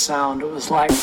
sound. It was like.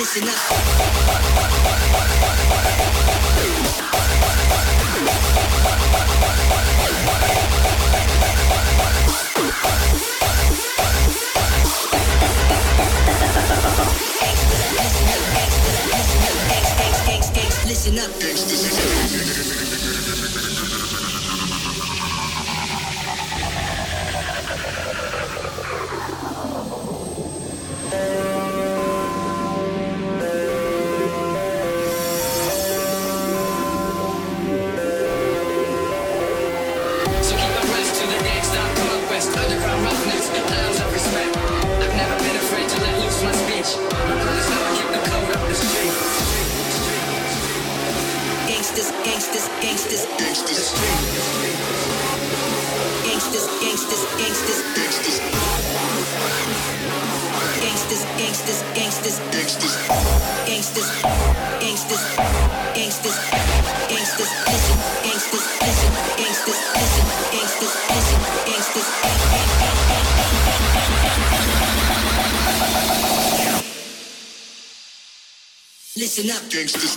Listen up. gangsters, gangsters, gangsters, gangsters, gangsters, gangsters, gangsters, listen, gangsters, listen, gangsters, listen, gangsters, listen, gangsters. Listen up, gangsters.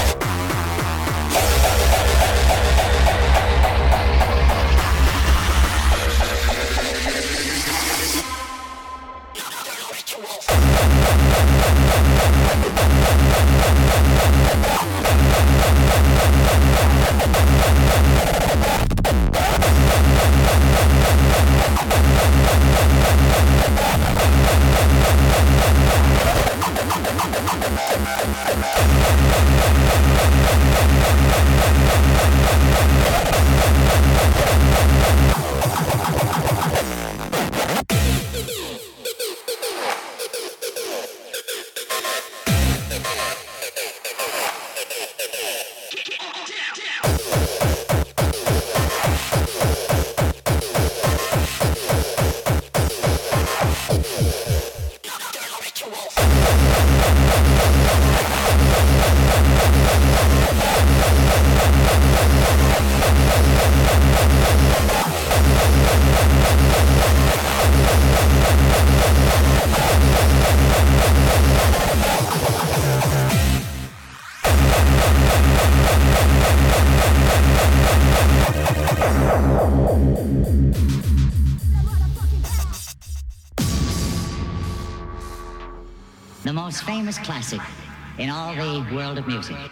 in all the world of music.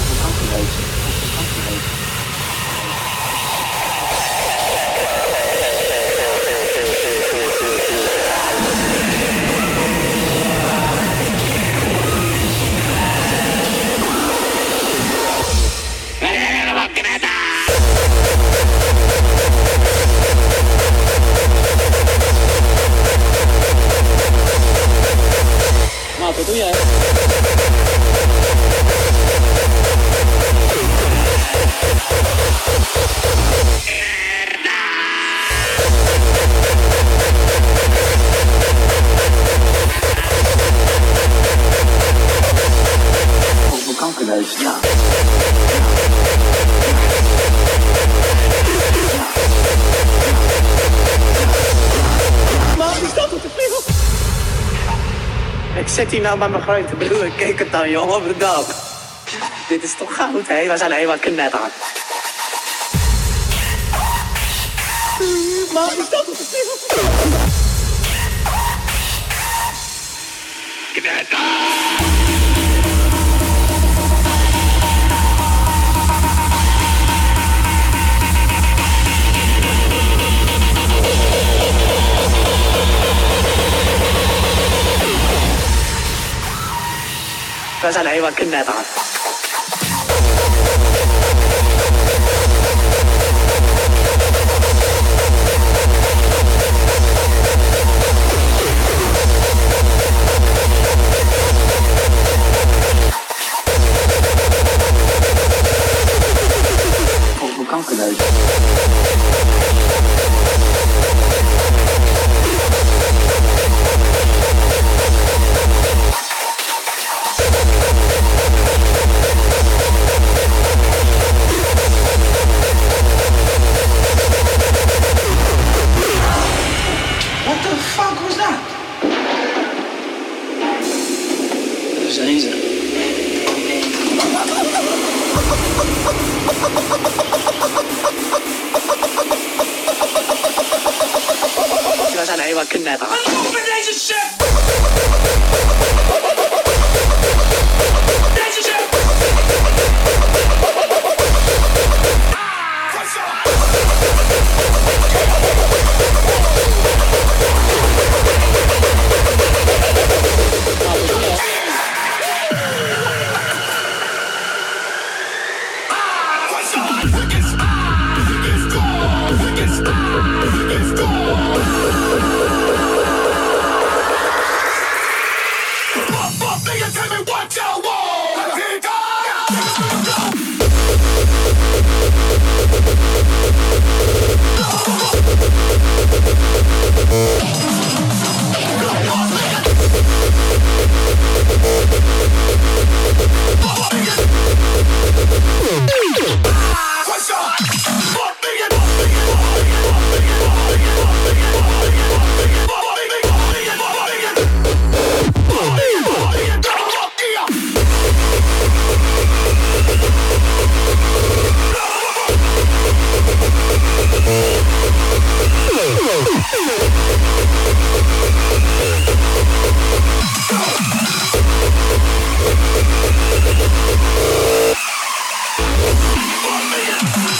Zet hij nou bij mijn grote broer? Kijk het dan, jongen, verdomme. Dit is toch goud, hè? We zijn helemaal knetter. Maar is dat وسلاهي ما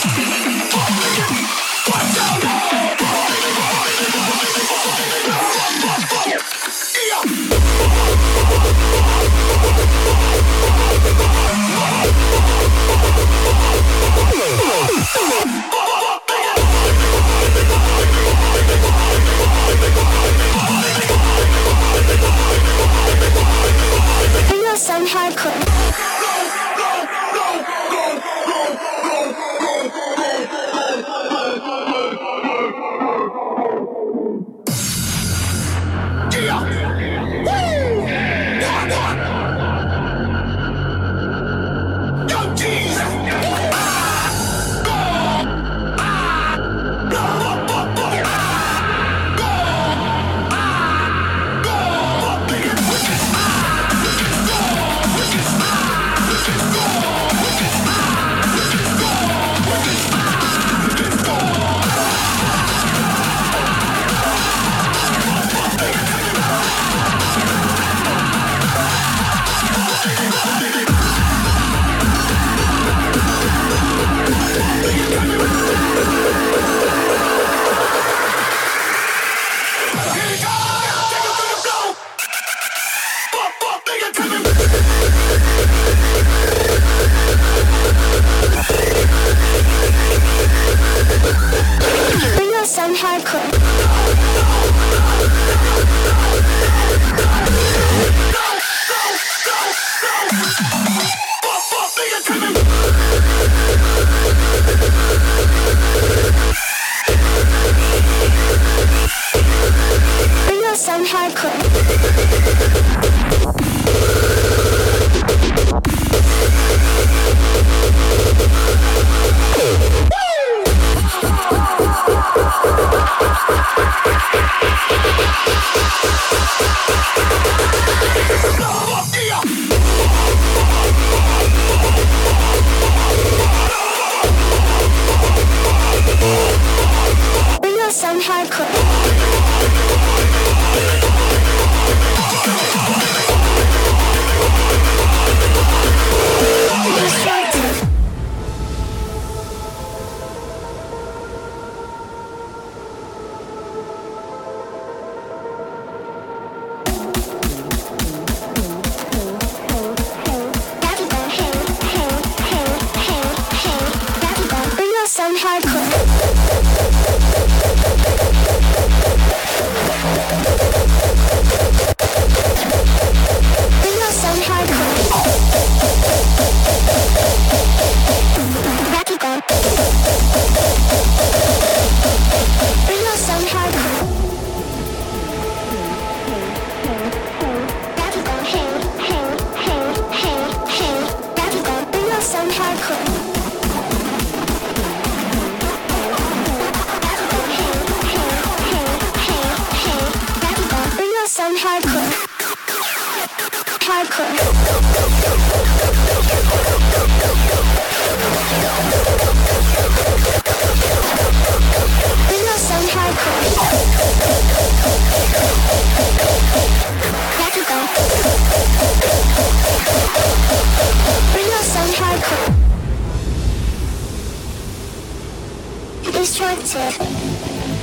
怖いですね。destructive.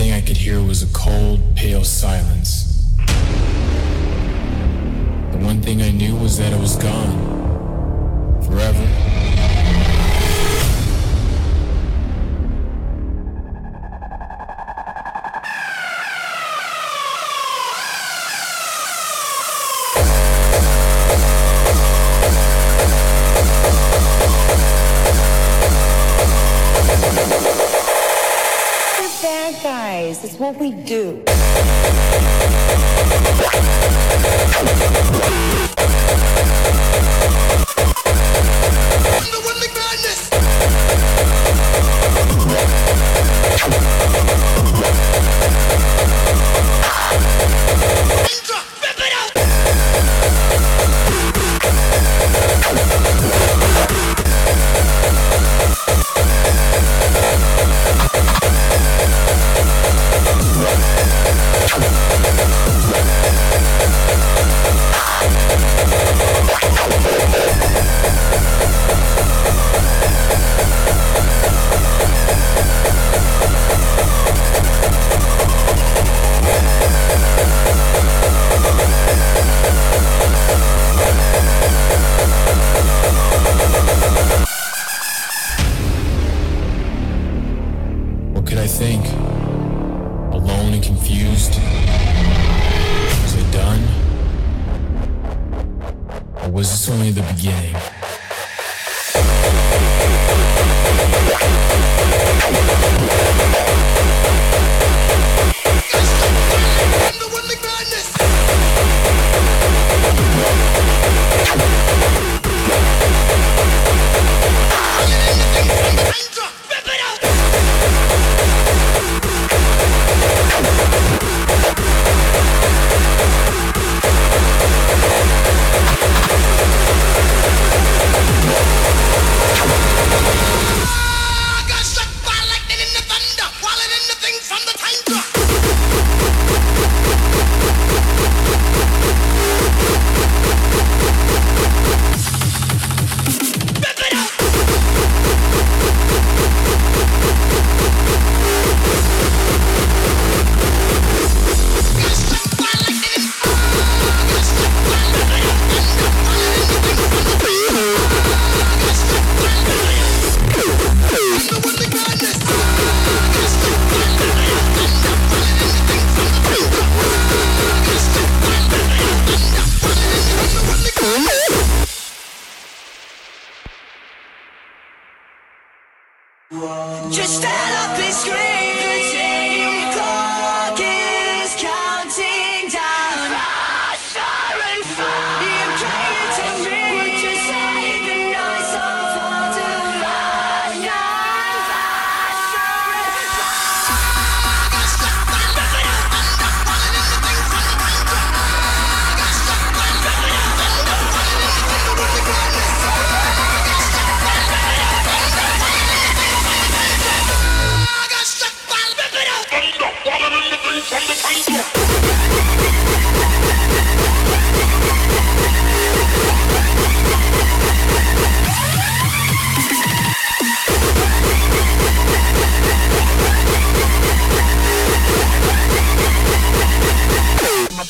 thing I could hear was a cold, pale silence. The one thing I knew was that it was gone. Forever. what we do.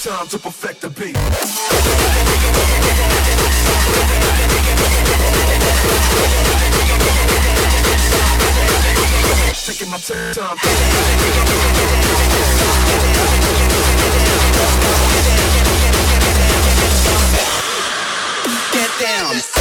time to perfect the beat. Taking my time. Get down.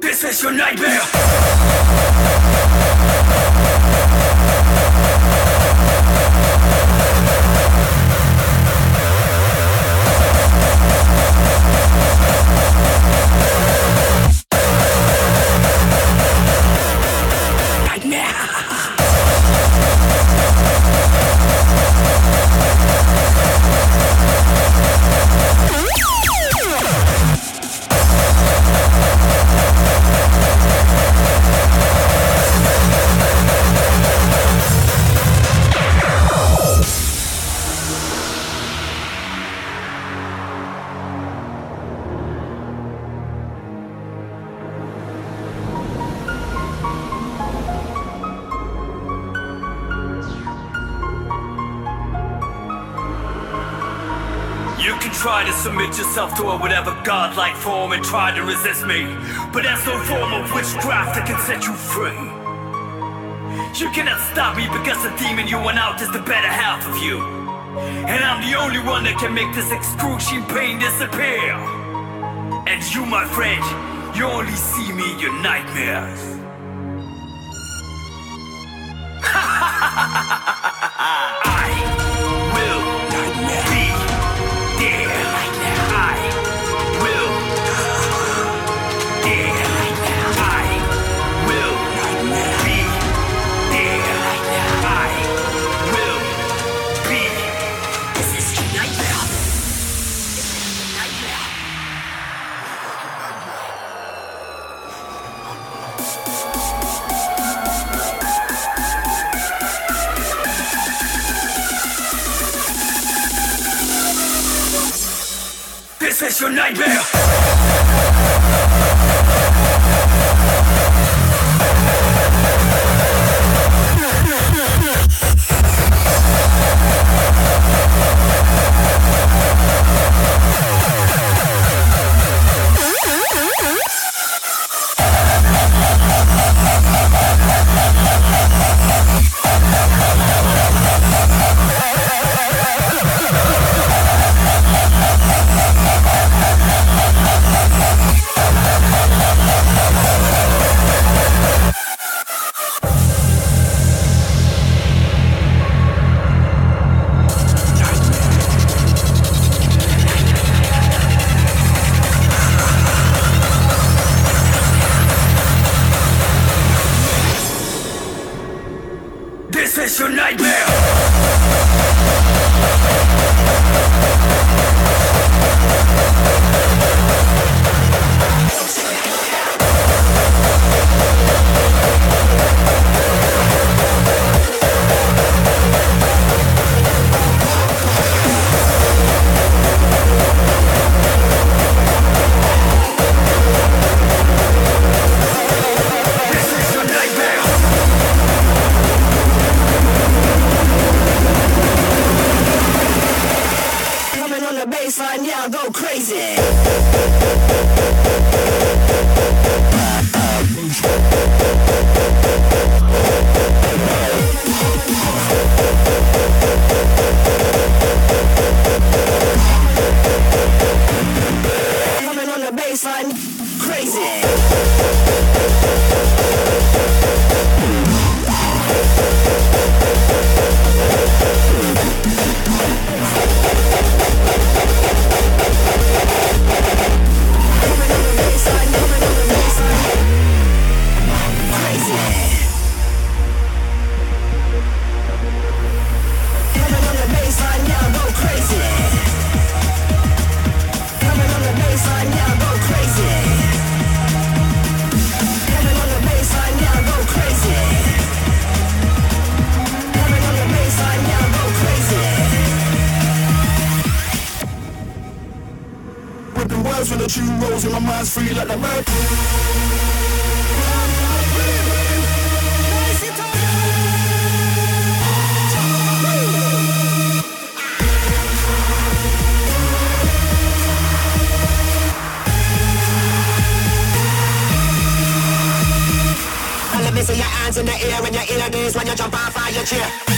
This is your nightmare! Try to submit yourself to a whatever godlike form and try to resist me. But there's no form of witchcraft that can set you free. You cannot stop me because the demon you went out is the better half of you. And I'm the only one that can make this excruciating pain disappear. And you, my friend, you only see me in your nightmares. Is it that you think you're doing?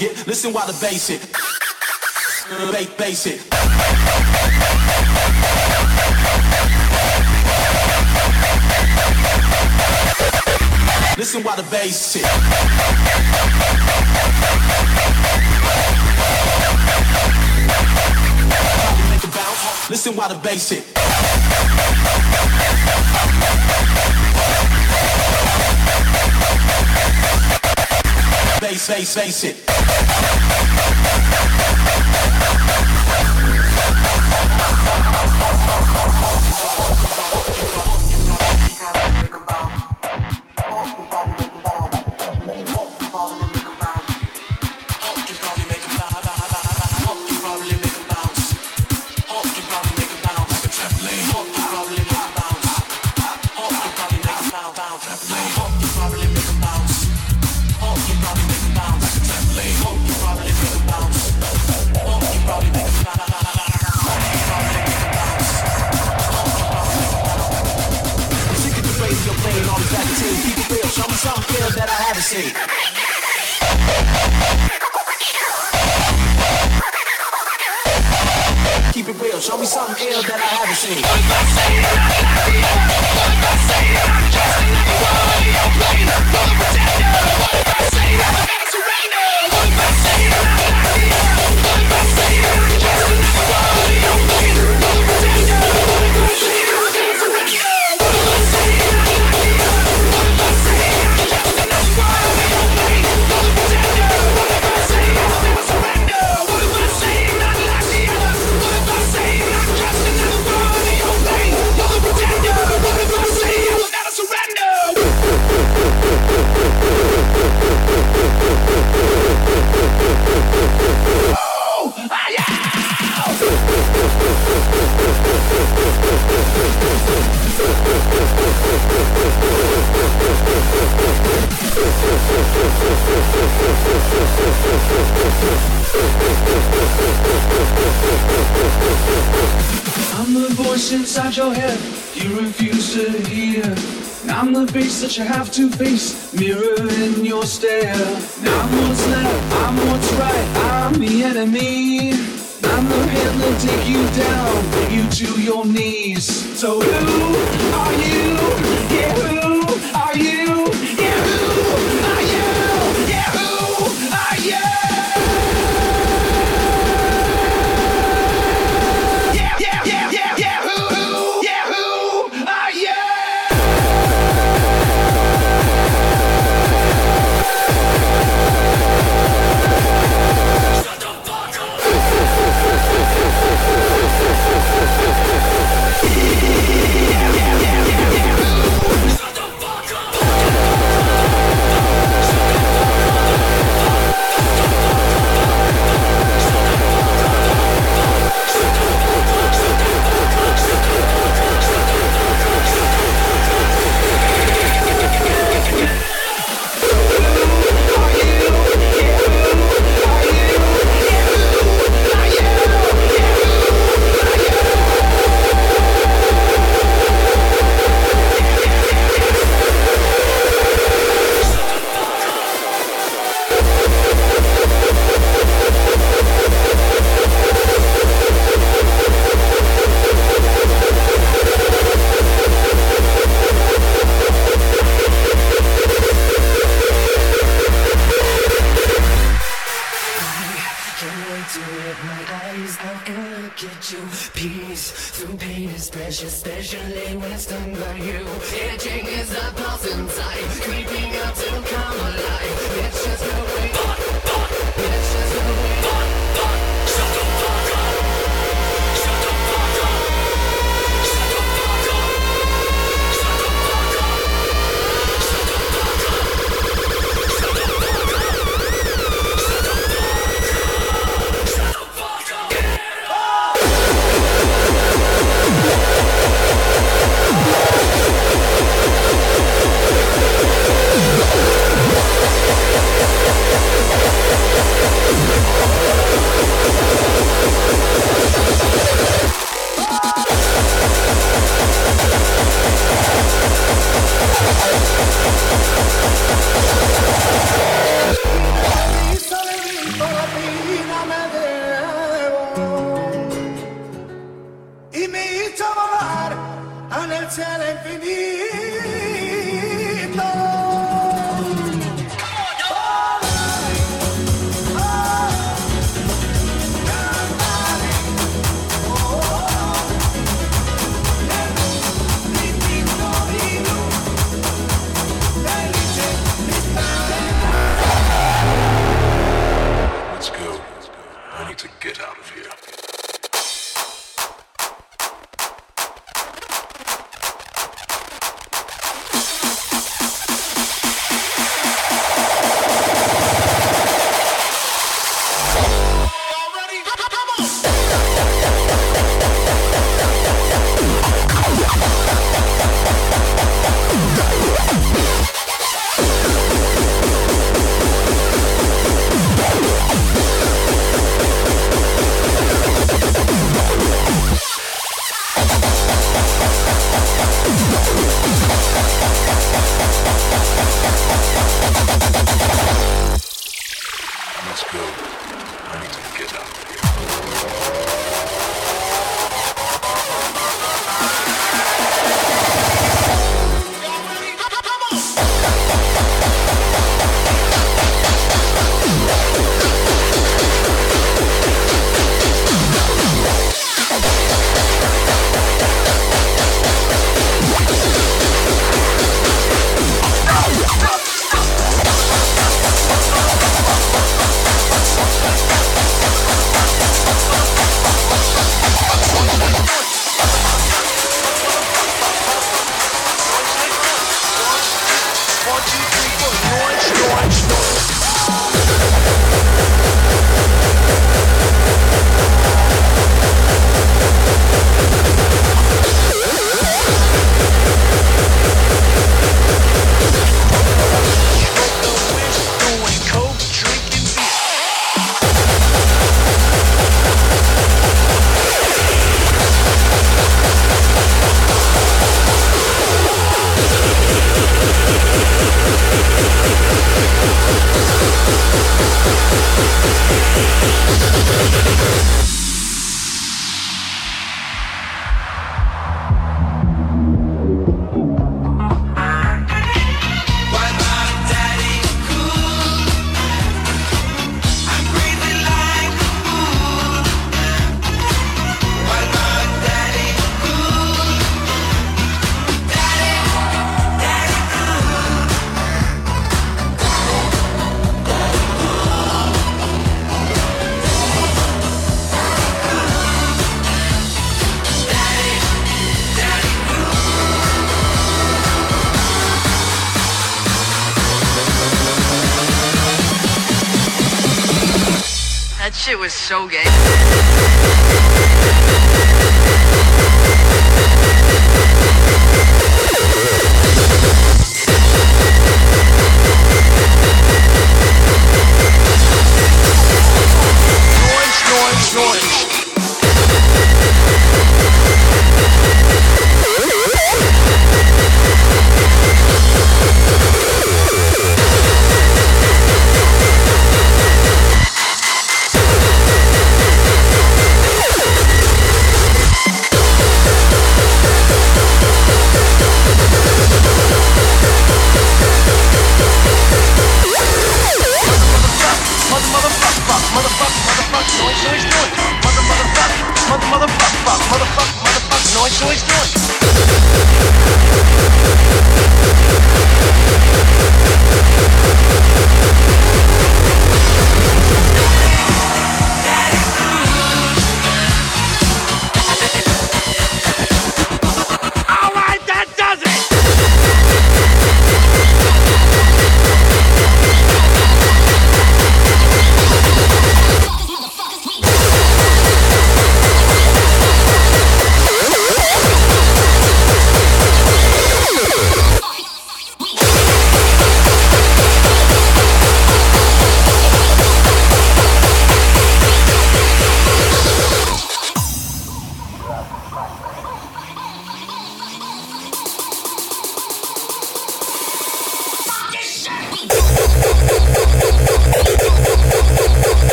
Listen while the bass hit. Bass, bass hit. Listen while the bass hit. bounce. Listen while the bass hit. Bass, bass, bass it. That you have to face,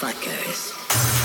Fuckers.